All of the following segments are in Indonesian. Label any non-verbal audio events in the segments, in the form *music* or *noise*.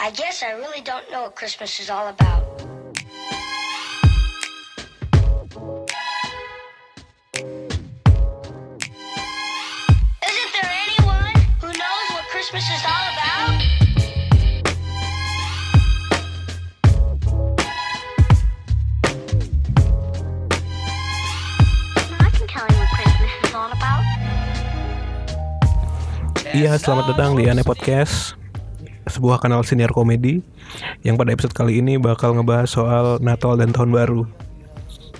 I guess I really don't know what Christmas is all about. Isn't there anyone who knows what Christmas is all about? I can tell you what Christmas is all about. Iya, selamat datang di Ane Podcast Sebuah kanal senior komedi Yang pada episode kali ini bakal ngebahas soal Natal dan Tahun Baru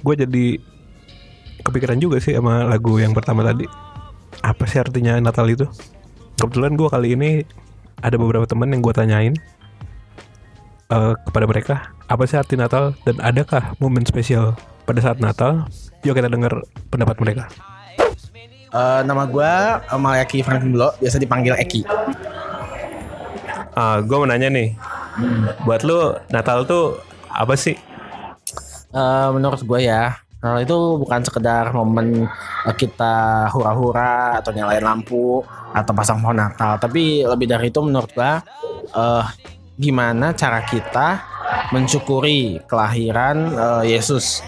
Gue jadi kepikiran juga sih sama lagu yang pertama tadi Apa sih artinya Natal itu? Kebetulan gue kali ini ada beberapa teman yang gue tanyain eh, kepada mereka Apa sih arti Natal dan adakah momen spesial pada saat Natal? Yuk kita dengar pendapat mereka Eh, nama gue Eki Franklin Blo, biasa dipanggil Eki. Ah, gue mau nanya nih. Buat lu Natal tuh apa sih? Eh, menurut gue ya, Natal itu bukan sekedar momen eh, kita hura-hura atau nyalain lampu atau pasang pohon Natal, tapi lebih dari itu menurut gue eh, gimana cara kita mensyukuri kelahiran eh, Yesus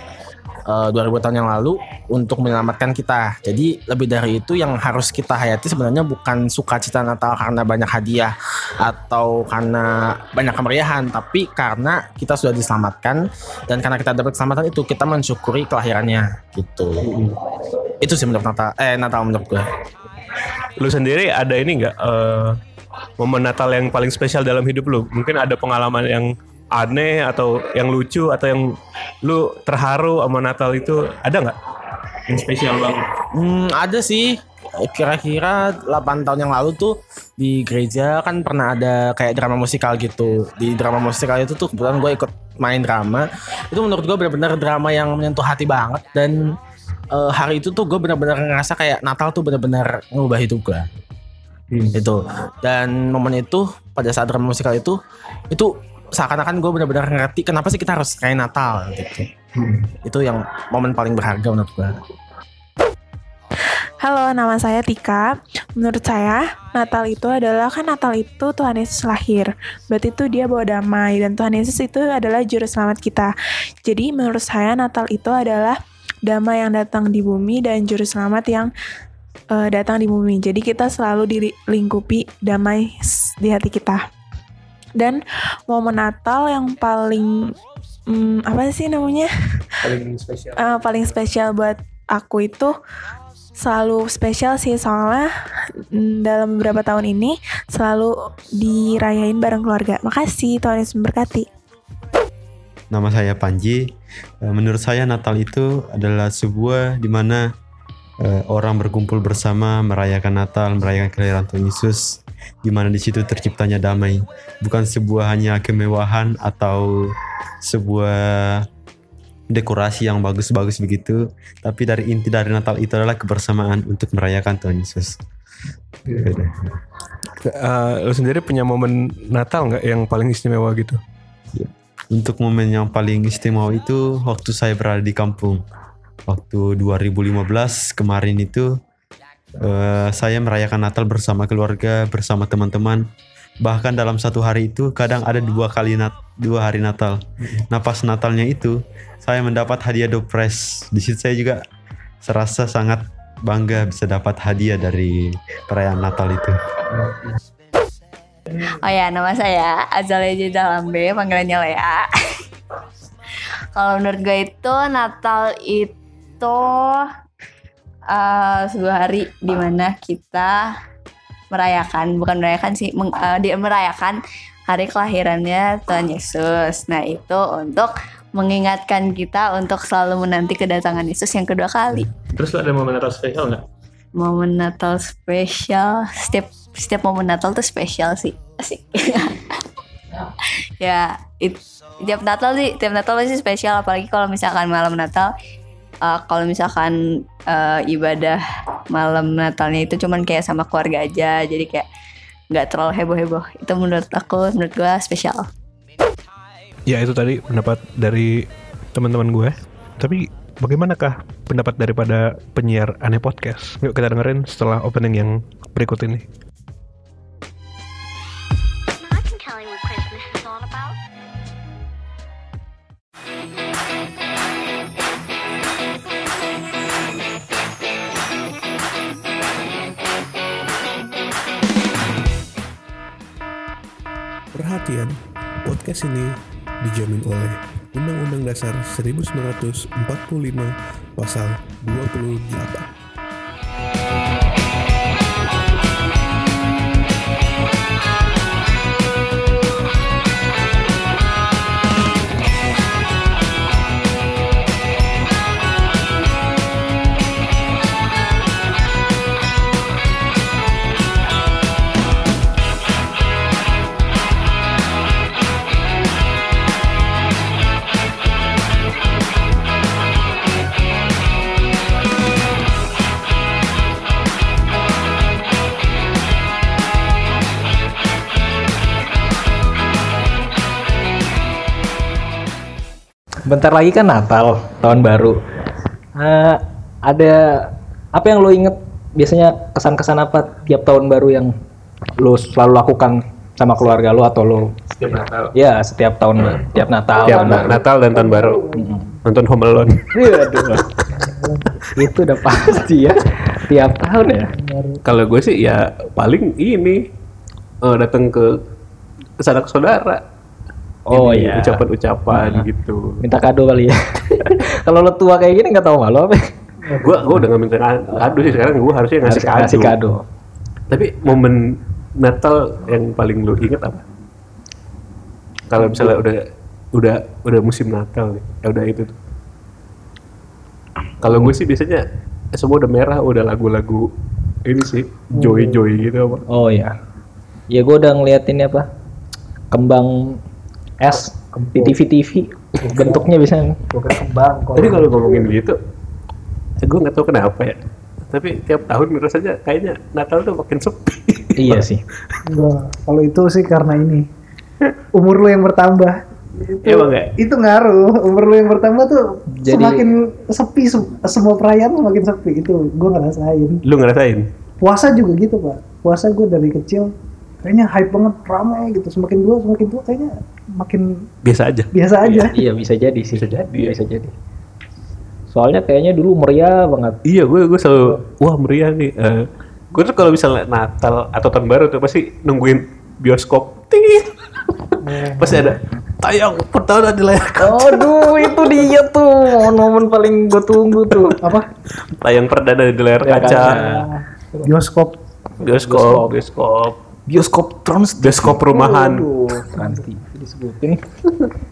eh, 2000 tahun yang lalu untuk menyelamatkan kita. Jadi lebih dari itu yang harus kita hayati sebenarnya bukan sukacita Natal karena banyak hadiah atau karena banyak kemeriahan, tapi karena kita sudah diselamatkan dan karena kita dapat keselamatan itu kita mensyukuri kelahirannya gitu. Itu sih menurut Natal eh Natal menurut gue. Lu sendiri ada ini nggak eh, momen Natal yang paling spesial dalam hidup lu? Mungkin ada pengalaman yang aneh atau yang lucu atau yang lu terharu sama Natal itu ada nggak? Yang spesial banget. Hmm, ada sih kira-kira 8 tahun yang lalu tuh di gereja kan pernah ada kayak drama musikal gitu. Di drama musikal itu tuh kebetulan gue ikut main drama. Itu menurut gue benar-benar drama yang menyentuh hati banget dan eh, hari itu tuh gue benar-benar ngerasa kayak Natal tuh benar-benar ngubah hidup gue. Itu. Dan momen itu pada saat drama musikal itu itu seakan-akan gue benar-benar ngerti kenapa sih kita harus kayak Natal gitu. Itu yang momen paling berharga menurut gue. Halo, nama saya Tika. Menurut saya, Natal itu adalah kan Natal itu Tuhan Yesus lahir. Berarti itu dia bawa damai dan Tuhan Yesus itu adalah juru selamat kita. Jadi menurut saya Natal itu adalah damai yang datang di bumi dan juru selamat yang eh, datang di bumi. Jadi kita selalu dilingkupi damai di hati kita. Dan momen Natal yang paling hmm, apa sih namanya? Paling spesial. Eh, paling spesial buat aku itu selalu spesial sih soalnya mm, dalam beberapa tahun ini selalu dirayain bareng keluarga. Makasih, Tuhan Yesus memberkati. Nama saya Panji. Eh, Menurut saya Natal itu adalah sebuah di mana eh, orang berkumpul bersama merayakan Natal, merayakan kelahiran Tuhan Yesus, di mana di situ terciptanya damai. Bukan sebuah hanya kemewahan atau sebuah dekorasi yang bagus-bagus begitu, tapi dari inti dari Natal itu adalah kebersamaan untuk merayakan Tuhan Yesus. Eh, lu sendiri punya momen Natal nggak yang paling istimewa gitu? Untuk momen yang paling istimewa itu waktu saya berada di kampung. Waktu 2015 kemarin itu eh, saya merayakan Natal bersama keluarga, bersama teman-teman. Bahkan dalam satu hari itu kadang ada dua kali nat dua hari Natal. Nah pas Natalnya itu saya mendapat hadiah dopres. Di situ saya juga serasa sangat bangga bisa dapat hadiah dari perayaan Natal itu. Oh ya, nama saya Azalia Jadalambe, panggilannya Lea. *laughs* Kalau menurut gue itu Natal itu eh, sebuah hari di mana kita merayakan, bukan merayakan sih, meng- eh, dia merayakan hari kelahirannya Tuhan Yesus. Nah itu untuk mengingatkan kita untuk selalu menanti kedatangan Yesus yang kedua kali. Terus lu ada momen Natal spesial nggak? Momen Natal spesial, setiap setiap momen Natal tuh spesial sih, asik. *laughs* ya, it, tiap Natal sih, tiap Natal pasti spesial, apalagi kalau misalkan malam Natal. Eh, kalau misalkan eh, ibadah malam Natalnya itu cuman kayak sama keluarga aja, jadi kayak nggak terlalu heboh-heboh. Itu menurut aku, menurut gua spesial. Ya itu tadi pendapat dari teman-teman gue. Tapi bagaimanakah pendapat daripada penyiar aneh podcast? Yuk kita dengerin setelah opening yang berikut ini. Perhatian, podcast ini dijamin oleh Undang-Undang Dasar 1945 Pasal 28. Bentar lagi kan Natal, tahun baru. Eh, ada apa yang lo inget biasanya kesan-kesan apa tiap tahun baru yang lo selalu lakukan sama keluarga lo atau lo Setiap Natal. ya setiap tahun tiap Natal Tiap na- baru. Natal dan tahun baru. Nonton Home Alone. *laughs* Iya, itu udah pasti ya tiap tahun ya Kalau gue sih ya paling ini eh, datang ke sanak saudara. Oh, Ini, iya. Ucapan-ucapan gitu. minta kado kali ya *laughs* kalau lo tua kayak gini nggak tahu malu apa Gue gue udah nggak minta kado sih sekarang gue harusnya ngasih Harus kado. ngasih kado Tapi momen Natal yang paling lu inget apa? Kalau misalnya udah udah udah musim Natal nih, ya udah itu. Kalau gue sih biasanya semua udah merah, udah lagu-lagu ini sih joy joy gitu apa? oh ya ya gue udah ngeliatin apa kembang es di TV TV bentuknya bisa Tapi kalau ngomongin gitu, gue nggak tahu kenapa ya. Tapi tiap tahun rasanya kayaknya Natal tuh makin sepi. iya sih Gua kalau itu sih karena ini umur lu yang bertambah. Itu, Iya, Bang, ya? itu ngaruh. Umur lu yang bertambah tuh Jadi- semakin sepi sem- semua perayaan semakin sepi itu gue ngerasain. Lu ngerasain? Puasa juga gitu pak. Puasa gue dari kecil kayaknya hype banget ramai gitu. Semakin tua semakin tua kayaknya makin Biasa aja. biasa aja. iya bisa jadi sih Bisa jadi, ya. bisa jadi soalnya kayaknya dulu meriah banget Iya, gue gue selalu wah meriah nih. Eh, gue tuh kalau misalnya Natal atau tahun baru tuh pasti nungguin bioskop. Ting. pasti ada tayang pertama di layar kaca. Aduh, itu dia tuh momen-momen paling gue tunggu tuh. Apa? Tayang perdana di layar Layar kaca. kaca. Bioskop. Bioskop, bioskop, Bioskop Trans bioskop rumahan. *laughs* Trans TV disebutin. *laughs*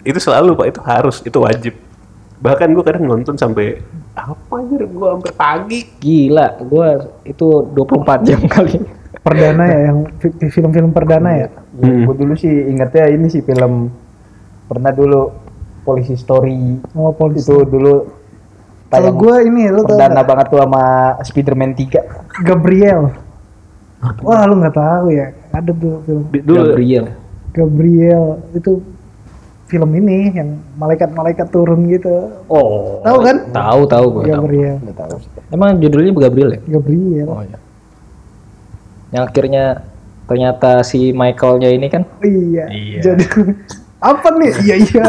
Itu selalu pak, itu harus, itu wajib. Bahkan gue kadang nonton sampai apa anjir, gue sampai pagi. Gila, gue itu 24 jam kali. *laughs* Perdana ya yang fi- film-film perdana ya. Hmm. Gue dulu sih ingetnya ini sih film pernah dulu Polisi Story Oh polisi. itu dulu Kalau gue ini lo tau perdana banget tuh sama Spiderman 3 Gabriel. Wah lu nggak tahu ya. Ada tuh film Dulu Gabriel. Gabriel itu film ini yang malaikat-malaikat turun gitu. Oh. Tahu kan? Tahu, tahu gue. Gabriel. tahu sih. Emang judulnya Gabriel ya? Gabriel. Oh iya. Yang akhirnya ternyata si Michaelnya ini kan Iya. Iya. Jadi *laughs* apa nih? Iya iya.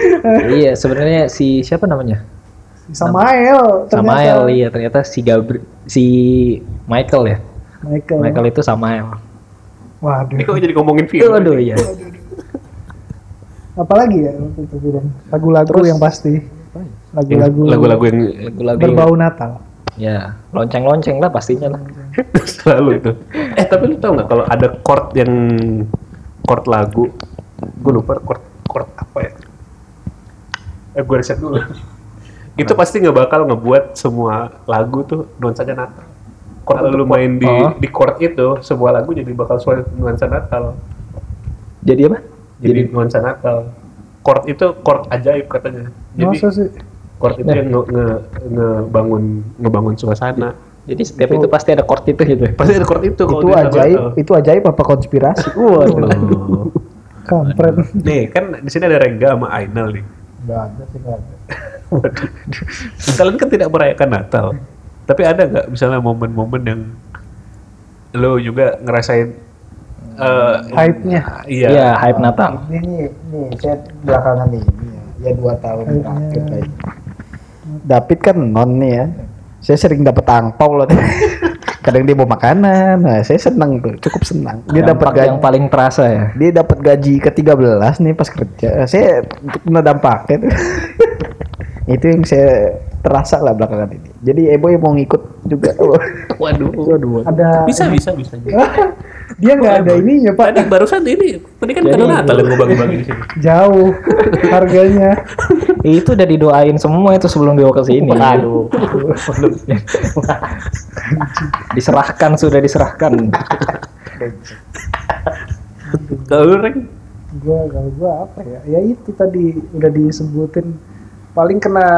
*laughs* iya sebenarnya si siapa namanya Samael. ternyata. Samael iya ternyata si Gabri si Michael ya Michael. Michael itu Samael ini Waduh. kok jadi ngomongin film. aduh iya Apalagi ya waktu itu film. Lagu-lagu yang pasti. Lagu-lagu. Lagu-lagu yang lagu-lagu berbau Natal. ya lonceng-lonceng lah pastinya lah *laughs* selalu itu. Eh tapi lu tau nggak kalau ada chord yang chord lagu, gue lupa chord chord apa ya? Eh gue riset dulu. *laughs* itu pasti nggak bakal ngebuat semua lagu tuh nuansanya Natal. Kalau lu main di Oh. di chord itu, sebuah lagu jadi bakal sesuai nuansa Natal. jadi apa Jadi nuansa Natal. Chord itu chord ajaib katanya. Jadi Masa sih? chord itu yang nge, nge- ngebangun ngebangun suasana. jadi setiap itu pasti ada chord itu gitu ya? Pasti ada chord itu Itu ajaib, Natal. itu ajaib apa konspirasi? *laughs* Waduh. *laughs* Kampret. Nih kan di sini ada Rengga sama Ainal nih. nggak ada sih nggak ada. *laughs* Kalian kan tidak merayakan Natal. Tapi ada nggak misalnya momen-momen yang lo juga ngerasain eh, Hype-nya. Iya. Iya, hype Natal. Ini nih, nih saya belakangan nih, ya, ya dua tahun terakhir kayaknya. David kan non nih ya. Saya sering dapat angpau loh. *laughs* Kadang dia bawa makanan. Nah, saya senang tuh, cukup senang. Dia dapat gaji. yang paling terasa ya. Dia dapat gaji ke-13 nih pas kerja. Saya kena dampaknya tuh. *laughs* Itu yang saya terasa lah belakangan ini. Jadi Ebo mau ngikut juga. *laughs* Waduh. Waduh. Ada Bisa bisa bisa. *laughs* dia nggak ada ininya Pak. Tadi barusan ini, ini kan kado Natal yang bagi-bagi di sini. Jauh *laughs* harganya. Itu udah didoain semua itu sebelum dibawa ke sini. Aduh. diserahkan sudah diserahkan. Kalau Reng, Gua kalau gua apa ya? Ya itu tadi udah disebutin paling kena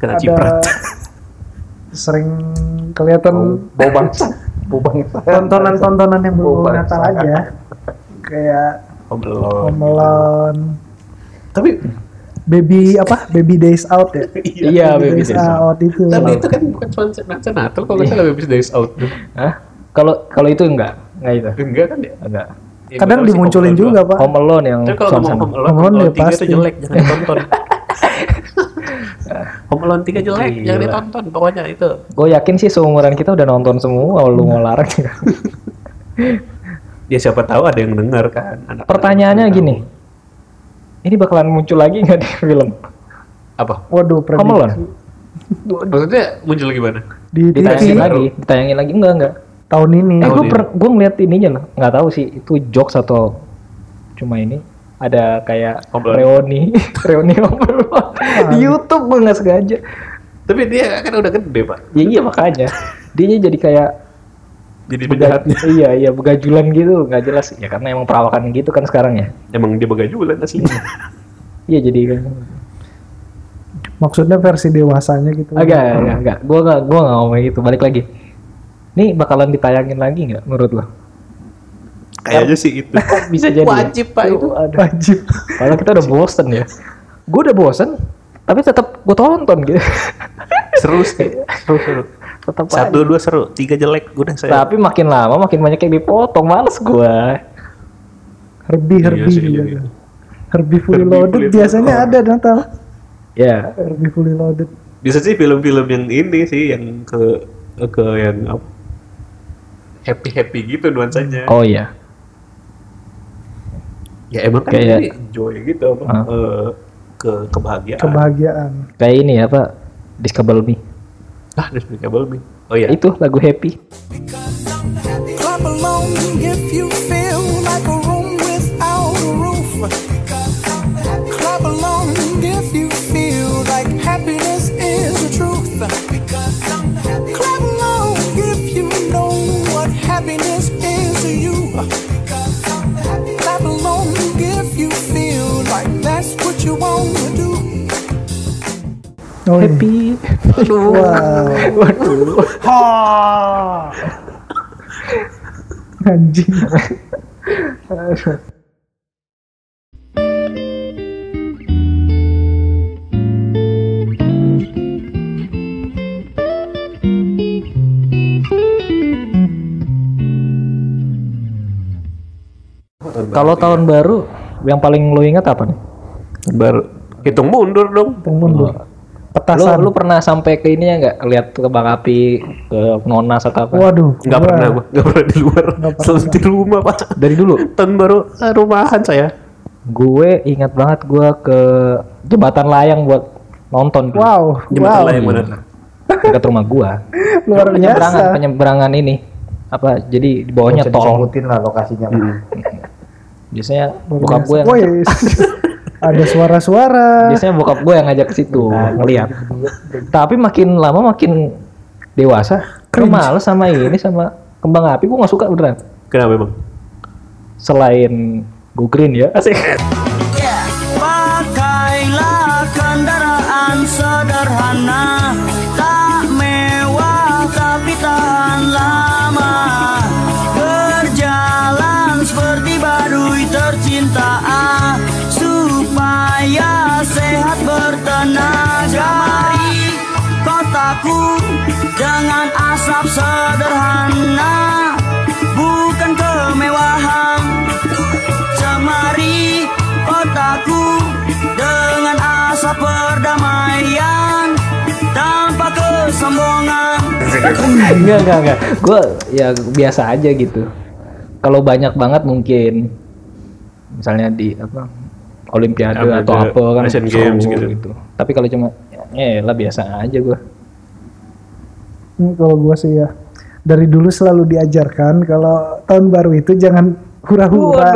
kena ada ciprat. sering kelihatan Bau bangsa. *laughs* Bau bangsa. tontonan-tontonan yang Bau berbau. Natal aja. Kayak Oh, Alone, Tapi Baby apa? Baby Days Out ya? *laughs* Iya, Baby Days Out itu. tapi itu kan bukan cuma Natal Natal kalau nggak salah Baby Days Out. Hah? Kalau kalau itu enggak, enggak itu. Enggak kan ya? Enggak. Ya, Kadang dimunculin juga. Pak. Home Alone yang Tapi kalau ngomong. Home Alone, Home Home Alone Alone ya 3 itu pasti. jelek, jangan ditonton. *laughs* Home Alone 3 jelek, Gila. jangan ditonton pokoknya itu. Gue yakin sih seumuran kita udah nonton semua, lu mau larang juga. *laughs* Ya siapa tahu ada yang dengar kan. anak-anak Pertanyaannya gini, tahu. ini bakalan muncul lagi nggak di *laughs* film? Apa? Waduh, Home prediksi. Alone? Maksudnya muncul gimana? Di TV Ditayangin baru. lagi, ditayangin lagi enggak enggak? tahun ini. Eh gue per, gue ngeliat ininya loh, nggak tahu sih itu jokes atau cuma ini ada kayak Alone. reuni, *laughs* reuni di YouTube gue nggak sengaja. Tapi dia kan udah gede pak. Ya iya makanya, dia jadi kayak Jadi bega- penjahatnya. *laughs* iya iya begajulan gitu, nggak jelas ya karena emang perawakan gitu kan sekarang ya. Emang dia begajulan asli. Iya jadi kan Maksudnya versi dewasanya gitu. agak agak agak. Gue nggak gue nggak ngomong gitu. Balik lagi. Nih bakalan ditayangin lagi nggak menurut lo? Kayaknya sih itu. *laughs* Bisa jadi. ya? Wajib pak itu. Aduh. Wajib. Padahal kita udah bosen ya. Gue udah bosen, tapi tetap gue tonton gitu. Seru sih. Seru seru. tetap Satu dua seru, tiga jelek udah saya. Tapi makin lama makin banyak yang dipotong, males gue. Herbie, Iya Herbie sih, juga. iya. Herbie fully Herbie loaded fully biasanya loaded. ada Natal. Ya, Herbie fully loaded. Bisa sih film-film yang ini sih yang ke ke yang apa? Happy happy gitu nuansanya. oh iya. Ya emang kan Kayak- ini joy gitu apa? Ah. eh, ke kebahagiaan. Kebahagiaan. Kayak ini ya Pak, Discover Me. ah, Despicable Me. Oh iya. Itu lagu Happy. Clap along if Oh, iya. Happy. Wow. Waduh. Anjing. Kalau tahun baru yang paling lo ingat apa nih? baru hitung mundur dong. Hitung mundur. Lu, Petasan. lu pernah sampai ke ini ya nggak? Lihat ke Bang Api, ke Nonas atau apa? Waduh. Nggak gua- pernah gua, nggak pernah di luar. Pernah. Selalu di rumah pak. Dari dulu. Tahun baru eh, rumahan saya. Gue ingat banget gue ke jembatan layang buat nonton. dulu. Wow. Jembatan wow. layang mana? Dekat rumah gua. *laughs* Luar penyeberangan, biasa. penyeberangan ini. Apa? Jadi di bawahnya tol. disebutin lah lokasinya. Pak. Biasanya biasa. gue yang *laughs* *laughs* ada suara-suara. biasanya bokap gue yang ngajak ke situ ngeliat. Tapi makin lama makin dewasa, gue males sama ini sama kembang api gue nggak suka beneran. Kenapa emang? Selain go green ya, asik. Enggak enggak enggak gue ya biasa aja gitu kalau banyak banget mungkin misalnya di apa olimpiade Olimpiade, atau apa kan Asian seru Games gitu. tapi kalau cuma ya lah biasa aja gue Ini kalau gue sih ya dari dulu selalu diajarkan kalau tahun baru itu jangan hura-hura.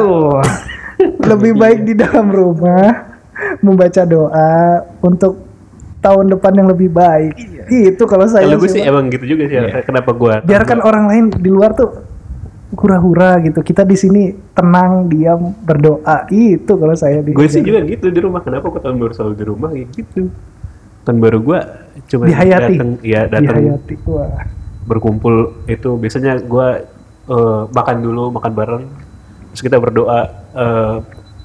*laughs* Lebih baik di dalam rumah membaca doa untuk tahun depan yang lebih baik. Itu kalau saya Kalau gue sih, emang gitu juga sih. Kenapa gue? biarkan orang lain di luar tuh hura-hura gitu. Kita di sini tenang, diam, berdoa. Itu kalau saya di Gue sih juga gitu di rumah. Kenapa gue tahun baru selalu di rumah kayak gitu? Tahun baru gue cuma Dihayati. datang, ya datang dihayati. Wah. berkumpul itu biasanya gue makan dulu makan bareng terus kita berdoa eh,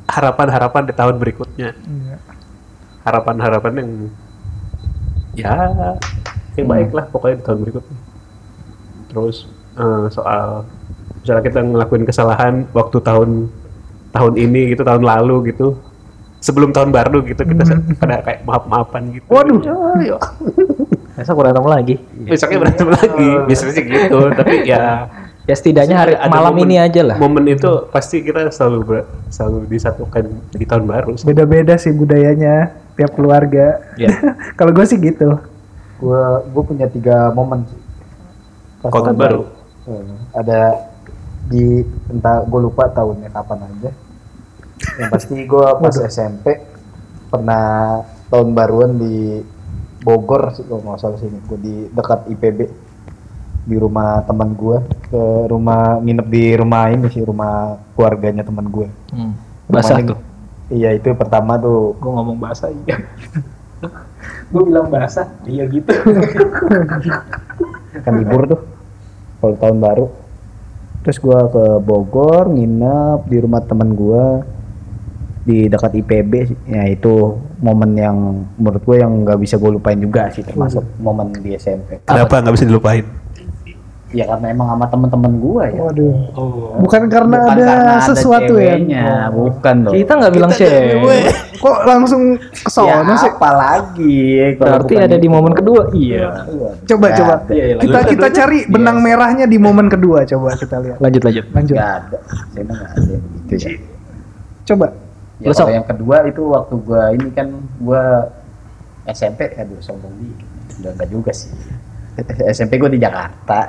harapan-harapan di tahun berikutnya Iya. harapan-harapan yang ya yang baik lah pokoknya di tahun berikutnya. Terus eh, soal misalnya kita ngelakuin kesalahan waktu tahun tahun ini gitu tahun lalu gitu sebelum tahun baru gitu kita *laughs* pada kayak maaf-maafan gitu. Waduh. besok berantem lagi. Besoknya berantem lagi biasanya sih gitu tapi ya *laughs* ya setidaknya hari Ada malam momen- ini aja lah. momen itu pasti kita selalu ber- selalu disatukan di tahun baru sih. Beda-beda sih budayanya tiap keluarga. Ya. *laughs* kalau gue sih gitu. gue gue punya tiga momen sih. Pas Kalau tahun baru. Eh, ada di entah gue lupa tahunnya kapan aja. Yang pasti gue pas SMP pernah tahun baruan di Bogor sih kalau nggak salah sini gue di dekat IPB di rumah teman gue ke rumah nginep di rumah ini sih rumah keluarganya teman gue hmm. Rumahnya- tuh? Iya itu pertama tuh. Gue ngomong basah iya. *laughs* Gue bilang basah iya gitu. Kan libur tuh kalau tahun baru. Terus gua ke Bogor nginep di rumah teman gua di dekat IPB ya itu momen yang menurut gue yang nggak bisa gue lupain juga sih termasuk momen di SMP kenapa nggak bisa dilupain ya karena emang sama temen-temen gue ya Waduh. oh Bukan karena Bukan ada karena sesuatu ya. ceweknya, bukan dong kita nggak bilang cewek Kok langsung ke ya sono sih? apa lagi kalau berarti ada di momen kedua iya Coba Nggak coba. ada. Iya, iya, Kita kita cari benang merahnya di momen kedua coba kita lihat. lanjut lanjut Lanjut. nggak ada saya nggak ada gitu ya Coba. Ya kalau yang kedua itu waktu gua ini kan gua SMP aduh sombong dikit. Udah enggak juga sih. SMP gua di Jakarta.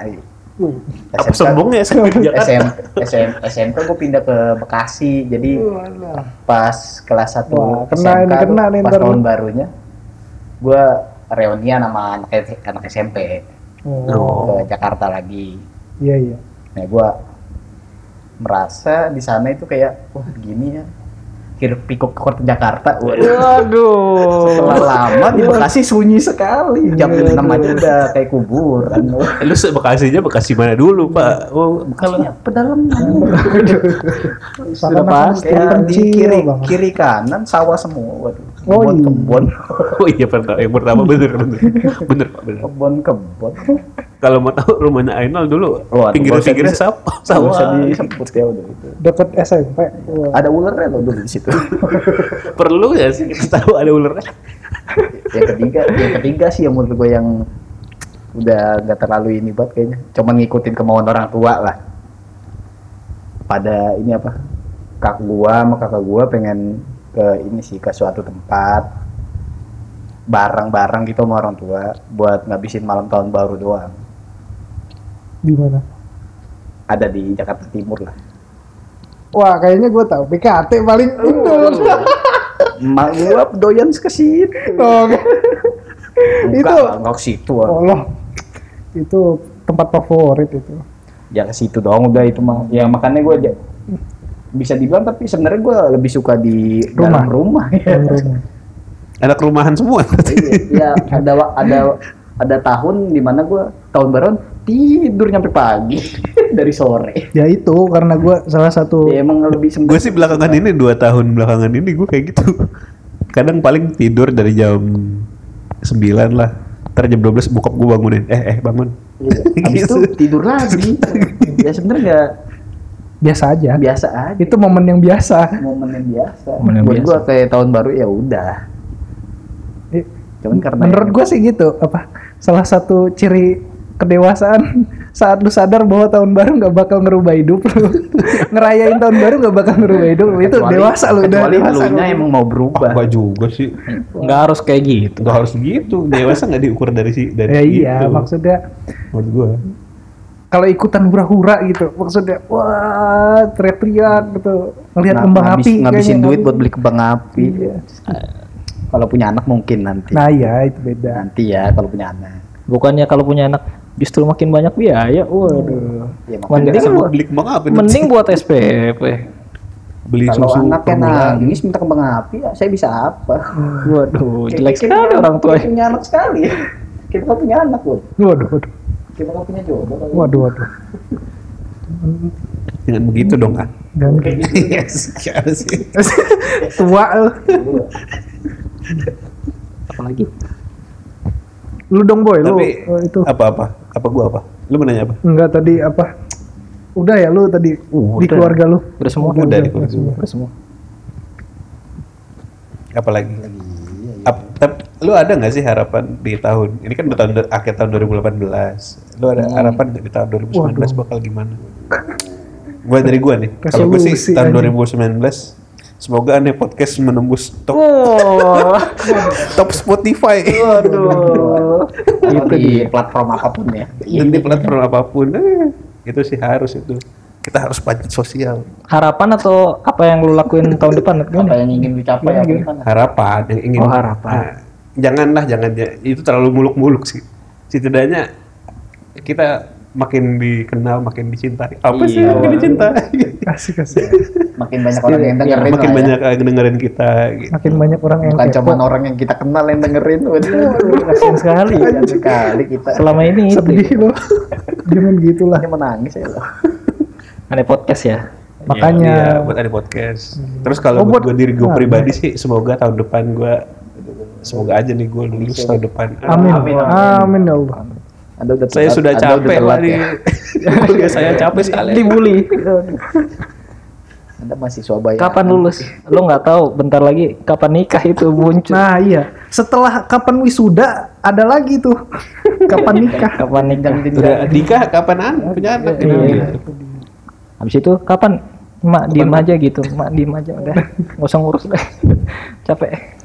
apa sombongnya sih di *laughs* Jakarta SMP, SMP, SMP gue pindah ke Bekasi jadi pas kelas 1 Wah, kena SMK kena nih pas ntar tahun barunya gue reunian sama anak, anak SMP Oh. ke Jakarta lagi Iya iya. Nah, gua merasa di sana itu kayak wah gini ya. Hiruk pikuk kota Jakarta. Waduh. Waduh. Setelah lama di Bekasi sunyi sekali. Jam 6 aja udah kayak kuburan. lu se Bekasinya Bekasi mana dulu pak oh kalau Bekasinya pedalaman. Sudah pasti kiri kiri kanan sawah semua. Waduh. Oh, Kebun iya. kebun. oh iya pertama *laughs* yang pertama bener bener *laughs* bener pak bener Kebun kebun. kalau mau tahu rumahnya Ainal dulu pinggir pinggirnya nggak sapa Nggak usah sawah disebut ya udah itu. Deket SMP. Wah. Ada ularnya loh dulu di situ. *laughs* perlu ya sih kita tahu ada ularnya yang ketiga yang ketiga sih yang menurut gue yang udah gak terlalu ini banget kayaknya cuman ngikutin kemauan orang tua lah pada ini apa kak gua sama kakak gua pengen ke ini sih ke suatu tempat bareng-bareng gitu sama orang tua buat ngabisin malam tahun baru doang Di mana? ada di Jakarta Timur lah Wah, kayaknya gue tahu. BKT paling Indo. mak gua doyan ke situ Oh, Itu- enggak ke situ ah. Allah. Itu tempat favorit itu. ya ke situ doang udah itu mah ya makanya gue bisa dibilang tapi sebenarnya gue lebih suka di Rumah. dalam rumah ya. Dalam *laughs* rumah. anak rumahan semua Iya, ada wa- ada ada tahun di mana gue tahun baruan tidur nyampe pagi *laughs* dari sore Ya itu karena gue salah satu ya, emang lebih gue sih belakangan ini dua tahun belakangan ini gue kayak gitu kadang paling tidur dari jam 9 lah ntar jam 12 bokap gue bangunin eh eh bangun Iya. habis itu *laughs* tidur lagi ya sebenarnya nggak biasa aja. biasa aja Itu momen yang biasa. momen yang biasa Momen yang buat biasa. gua kayak tahun baru ya udah Eh, cuman karena Menurut gue sih gitu, apa salah satu ciri kedewasaan *laughs* saat lu sadar bahwa tahun baru nggak bakal ngerubah hidup lu *laughs* ngerayain tahun baru nggak bakal ngerubah hidup lu itu Kecuali- dewasa lu udah kecuali dewasa lu. emang mau berubah Enggak juga sih. Nggak harus kayak gitu. Enggak harus gitu. Dewasa nggak diukur dari si dari ya iya itu. maksudnya Menurut gua. Kalau ikutan hura-hura gitu maksudnya wah teriak-teriak gitu ngelihat Nah, kembang ngabis- api ngabisin kayaknya. duit buat beli kembang api Iya. kalau punya anak mungkin nanti nah iya itu beda nanti ya kalau punya anak Bukannya kalau punya anak justru makin banyak biaya. Waduh. ya Mending buat, beli kembang api. mending buat SPP. beli kalau susu anaknya per bulan. nangis minta kembang api ya saya bisa apa Waduh, jelek sekali orang tua. punya anak sekali kita kan punya anak loh waduh waduh kita kan punya jodoh waduh waduh Jangan begitu dong kan. dan Yes, siapa sih? *laughs* tua lu. Apalagi? lu dong boy lu Tapi oh, itu apa-apa? Apa gua apa? Lu mau nanya apa? enggak tadi apa udah ya lu tadi di Udah. keluarga lu Udah semua. Udah di keluarga semua. Udah semua. Apa lagi? Ap- tap- lu ada nggak sih harapan di tahun ini kan udah tahun akhir tahun 2018 lu ada harapan nggak di tahun 2019 bakal gimana? Gua dari gua nih kalau gue sih tahun aja. 2019 semoga aneh podcast menembus top Oh, *laughs* top Spotify. Waduh. itu di platform apa pun ya. Dan di platform apa pun eh, itu sih harus itu. Kita harus pajak sosial. Harapan atau apa yang lu lakuin tahun depan? apa yang ingin dicapai apa gimana? harapan yang ingin Oh, harapan. Nah, janganlah jangan ya, itu terlalu muluk-muluk sih. Setidaknya kita makin dikenal makin dicintai. Apa sih Iya. makin dicintai? kasih kasih. *laughs* Makin banyak orang yang dengerin makin ya. banyak yang dengerin kita gitu. makin banyak orang yang bukan cuma orang yang kita kenal yang dengerin waduh. Kasian sekali. kasihan sekali kita. Selama ini itu. sedih lo jangan gitulah. Hanya menangis ya loh. Aneh podcast ya. makanya Iya, buat ada podcast. Terus kalau Oh, buat buat- gue diri gue Nah, pribadi sih semoga tahun depan gue semoga aja nih gue lulus tahun depan amin Amin, amin, ya Allah anda udah saya sudah capek lah di ya. kuliah *laughs* saya capek sekali Dibully. anda masih bayar Kapan lulus? Lu nggak tahu. Bentar lagi kapan nikah itu muncul. nah iya setelah kapan wisuda ada lagi tuh kapan nikah Kapan nikah? udah nikah kapan anak punya anak Iya. gitu. Habis itu kapan Mak diem aja gitu, mak diem aja udah, *laughs* nggak usah ngurus deh, capek.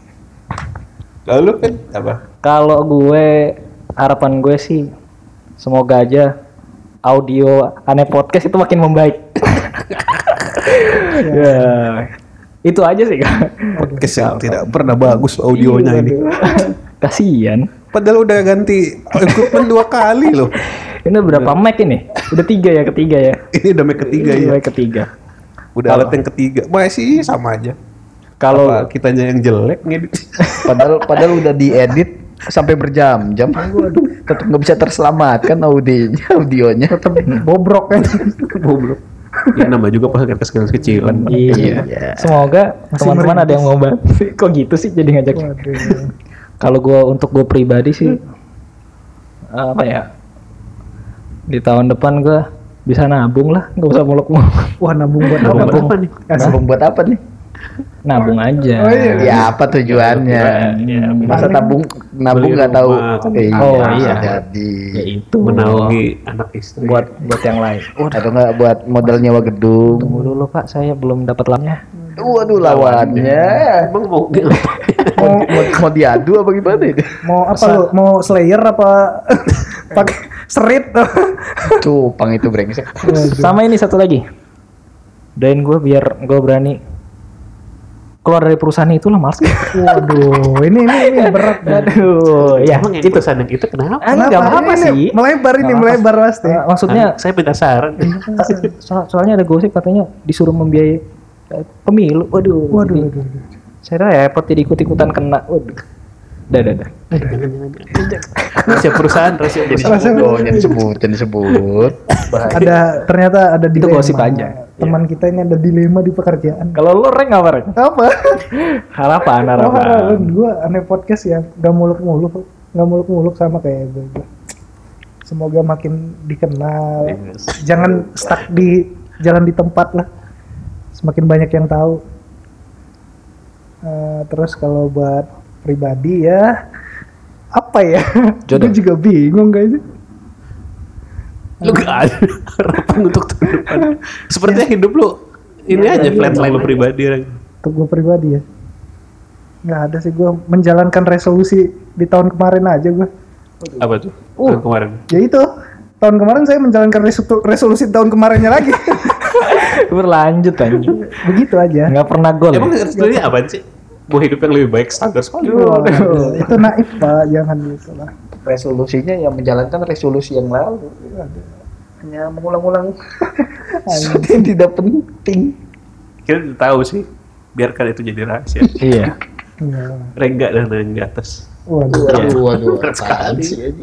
Lalu kan apa Kalau gue harapan gue sih semoga aja audio aneh podcast itu makin membaik. *laughs* ya, itu aja sih kak. podcast yang tidak pernah bagus audionya ini *laughs* Kasian. padahal udah ganti equipment dua kali loh Ini berapa mic ini? Udah tiga ya ketiga ya. ini udah mic ketiga ya Mic ketiga. udah alat yang ketiga masih sama aja Kalau kitanya yang jelek ngedit. *laughs* Padahal padahal udah diedit sampai berjam-jam. Tetap nggak bisa terselamatkan audionya audionya. Tetap bobrok kan. *laughs* Goblok ya nama juga pas kertas kecil kecilan. Iya. Semoga teman-teman ada yang mau bantu. *laughs* Kok gitu sih jadi ngajak. Kalau gua untuk gue pribadi sih apa ya? Di tahun depan gua bisa nabung lah, nggak usah muluk-muluk. wah nabung buat Nabung apa apa nih? Nabung buat apa nih Nabung aja. Oh, iya. ya apa tujuannya? masa tabung nabung nggak tahu? Iya, Oh, iya. jadi. Ya itu. menaungi anak istri. Buat buat yang lain. atau nggak buat modal nyewa gedung? Tunggu dulu Pak, saya belum dapat lamnya. waduh lawannya. Emang mau mau, mau, mau diadu apa gimana ini? Mau apa lu? Mau slayer apa? *laughs* Pakai serit? Cupang itu brengsek. Sama ini satu lagi. Doain gue biar gue berani keluar dari perusahaan itu lah males. waduh ini ini ini berat Aduh, ya emang itu. perusahaan yang itu kenapa Ah, nggak apa-apa Ini sih. melebar ini Nggak melebar pasti Eh, maksudnya saya minta saran *laughs* so- soalnya ada gosip katanya disuruh membiayai eh, pemilu. Waduh. waduh jadi- waduh Saya repot jadi ikut-ikutan kena. Waduh. Dah, dah, dah. rahasia perusahaan rahasia jadi perusahaan sebut oh, jadi sebut jadi sebut ada ternyata ada Itu dilema. gosip aja. Teman kita ini ada dilema di pekerjaan. Kalau lo rank apa rank? apa? Harapan, oh, harapan. harapan. Gue aneh podcast ya gak muluk-muluk gak muluk-muluk sama kayak gue semoga makin dikenal. Jangan stuck di jalan di tempat lah. Semakin banyak yang tahu. Eh, terus kalau buat pribadi ya apa ya? Jodoh. gue juga bingung kayaknya Lu gak ada harapan untuk tahun depan. Sepertinya hidup lu ini aja flatline lu pribadi. untuk gue pribadi ya nggak ada sih gue menjalankan resolusi di tahun kemarin aja gue Apa tuh? Uh. Tahun kemarin. ya itu tahun kemarin saya menjalankan resolusi tahun kemarinnya lagi *laughs* Berlanjut anjing. begitu aja Nggak pernah gol. Emang ya? resolusinya apa sih? Mau hidup yang lebih baik standar sekali. Itu naif pak jangan gitu lah resolusinya yang menjalankan resolusi yang lalu. Hanya mengulang-ulang. *laughs* Sesuatu yang tidak penting. Kita tahu sih. Biarkan itu jadi rahasia. Iya. Enggak. Rengga dan yang di atas. waduh. Waduh waduh Berat sekali. sih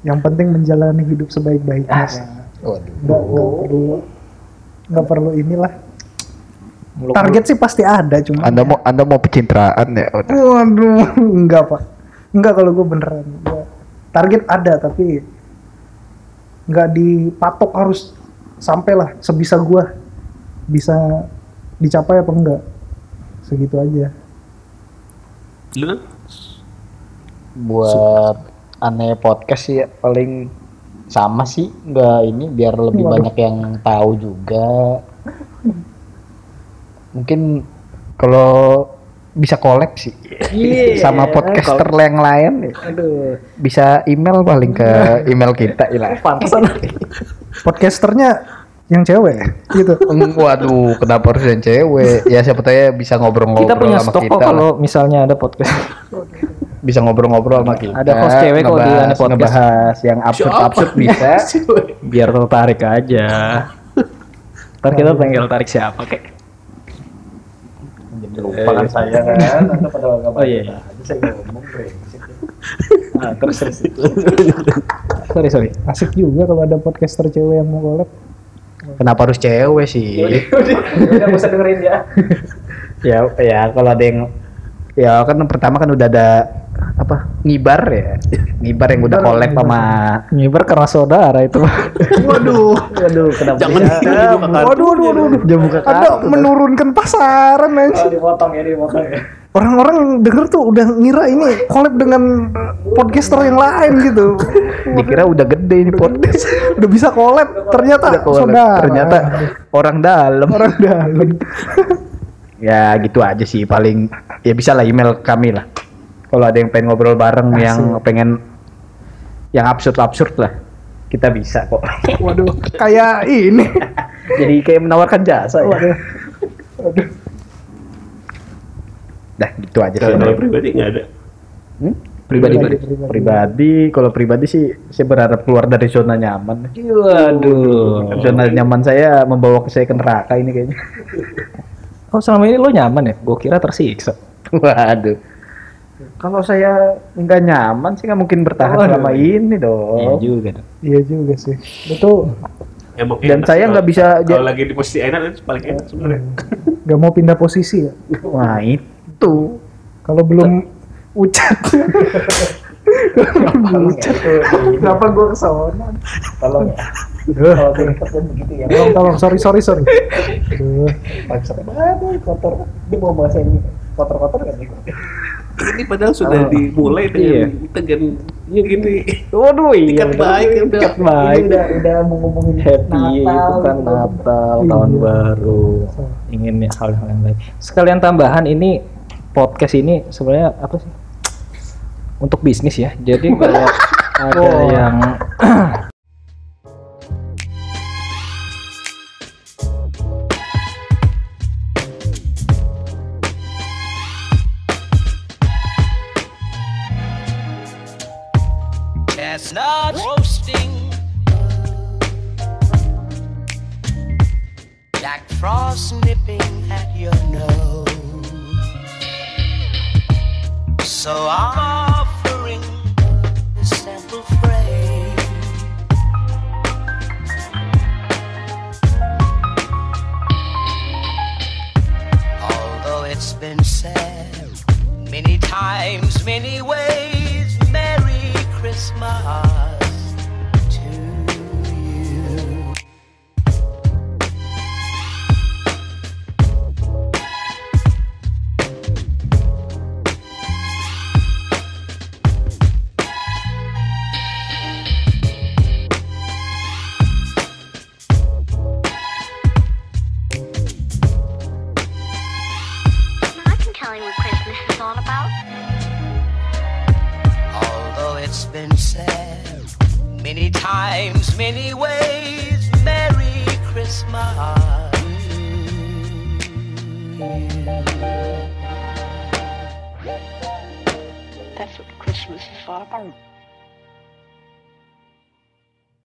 yang penting menjalani hidup sebaik-baiknya. Pak. waduh. nggak perlu nggak perlu inilah. Target sih pasti ada cuma anda mau anda mau pencitraan ya? Waduh. Enggak *laughs* pak. Enggak kalau gue beneran. Gua- target ada tapi nggak dipatok harus sampai lah sebisa gue bisa dicapai apa enggak? Segitu aja. Lu buat aneh podcast sih ya, paling sama sih. Nggak ini biar lebih Waduh. banyak yang tahu juga. Mungkin kalau bisa collab sih sama podcaster yang lain ya. bisa email paling ke email kita ya *laughs* Pantesan. podcasternya yang cewek gitu *laughs* Hmm, Waduh, kenapa harus yang cewek? Ya siapa tahu ya bisa ngobrol-ngobrol Kita punya sama stok kita. kalau misalnya ada podcast. Bisa ngobrol-ngobrol sama kita. Ada host cewek kok di Podcast. Ngebahas yang absurd-absurd bisa. *laughs* Biar tertarik aja. Ntar kita tinggal tarik siapa kek. Jadi lupakan saya *laughs* kan. Anda pada nggak Oh iya. Tadi saya ngomong brengsek. *laughs* Nah, terus terus. sorry sorry. asik juga kalau ada podcaster cewek yang mau collab Kenapa harus cewek sih? Udah gak usah dengerin ya. *laughs* ya ya kalau ada yang ya kan pertama kan udah ada apa ngibar ya ngibar yang udah collab sama Ngibar karena saudara itu. *laughs* waduh waduh kenapa Jangan dibuka kartu. waduh waduh waduh, waduh. Dia buka ada kartu. menurunkan pasaran anjing. dipotong ya, dipotong ya. orang-orang denger tuh udah ngira ini collab dengan podcaster yang lain gitu *laughs* dikira udah gede ini podcast *laughs* udah bisa collab ternyata Udah collab. saudara ternyata orang dalam orang dalam ya gitu aja sih paling ya bisa lah email kami lah kalau ada yang pengen ngobrol bareng yang pengen yang absurd absurd lah kita bisa kok *laughs* waduh kayak ini *laughs* jadi kayak menawarkan jasa ya waduh dah gitu aja sih Kalau pribadi nggak ada. Hmm? Pribadi, pribadi. pribadi kalau pribadi sih saya berharap keluar dari zona nyaman Waduh. zona nyaman saya membawa ke saya ke neraka ini kayaknya Oh selama ini lo nyaman ya? Gue kira tersiksa. *laughs* waduh kalau saya nggak nyaman sih nggak mungkin bertahan Waduh. selama ini Iya dong juga dong. iya juga sih. Itu Emang Dan saya nggak kalau- bisa- Kalau lagi di posisi enak itu paling enak sebenarnya. nggak mau pindah posisi ya? Wah itu. Kalau belum ucat kenapa gue ke sana? Tolong ya. Kalau begitu ya. Tolong tolong. Sorry sorry sorry. Aduh. Aduh, kotor. Dia mau bahasa ini. Kotor-kotor kan Ini padahal sudah dimulai dengan tegan ya gini. Waduh iya. Tiket baik ya udah. Tiket baik. Ini udah udah mau ngomongin Happy itu kan gitu. Natal, Iya. tahun baru. Ingin hal-hal yang baik. Sekalian tambahan ini podcast ini sebenarnya apa sih? Untuk bisnis ya. Jadi *laughs* kalau ada yang *clears throat* been said many times, many ways, Merry Christmas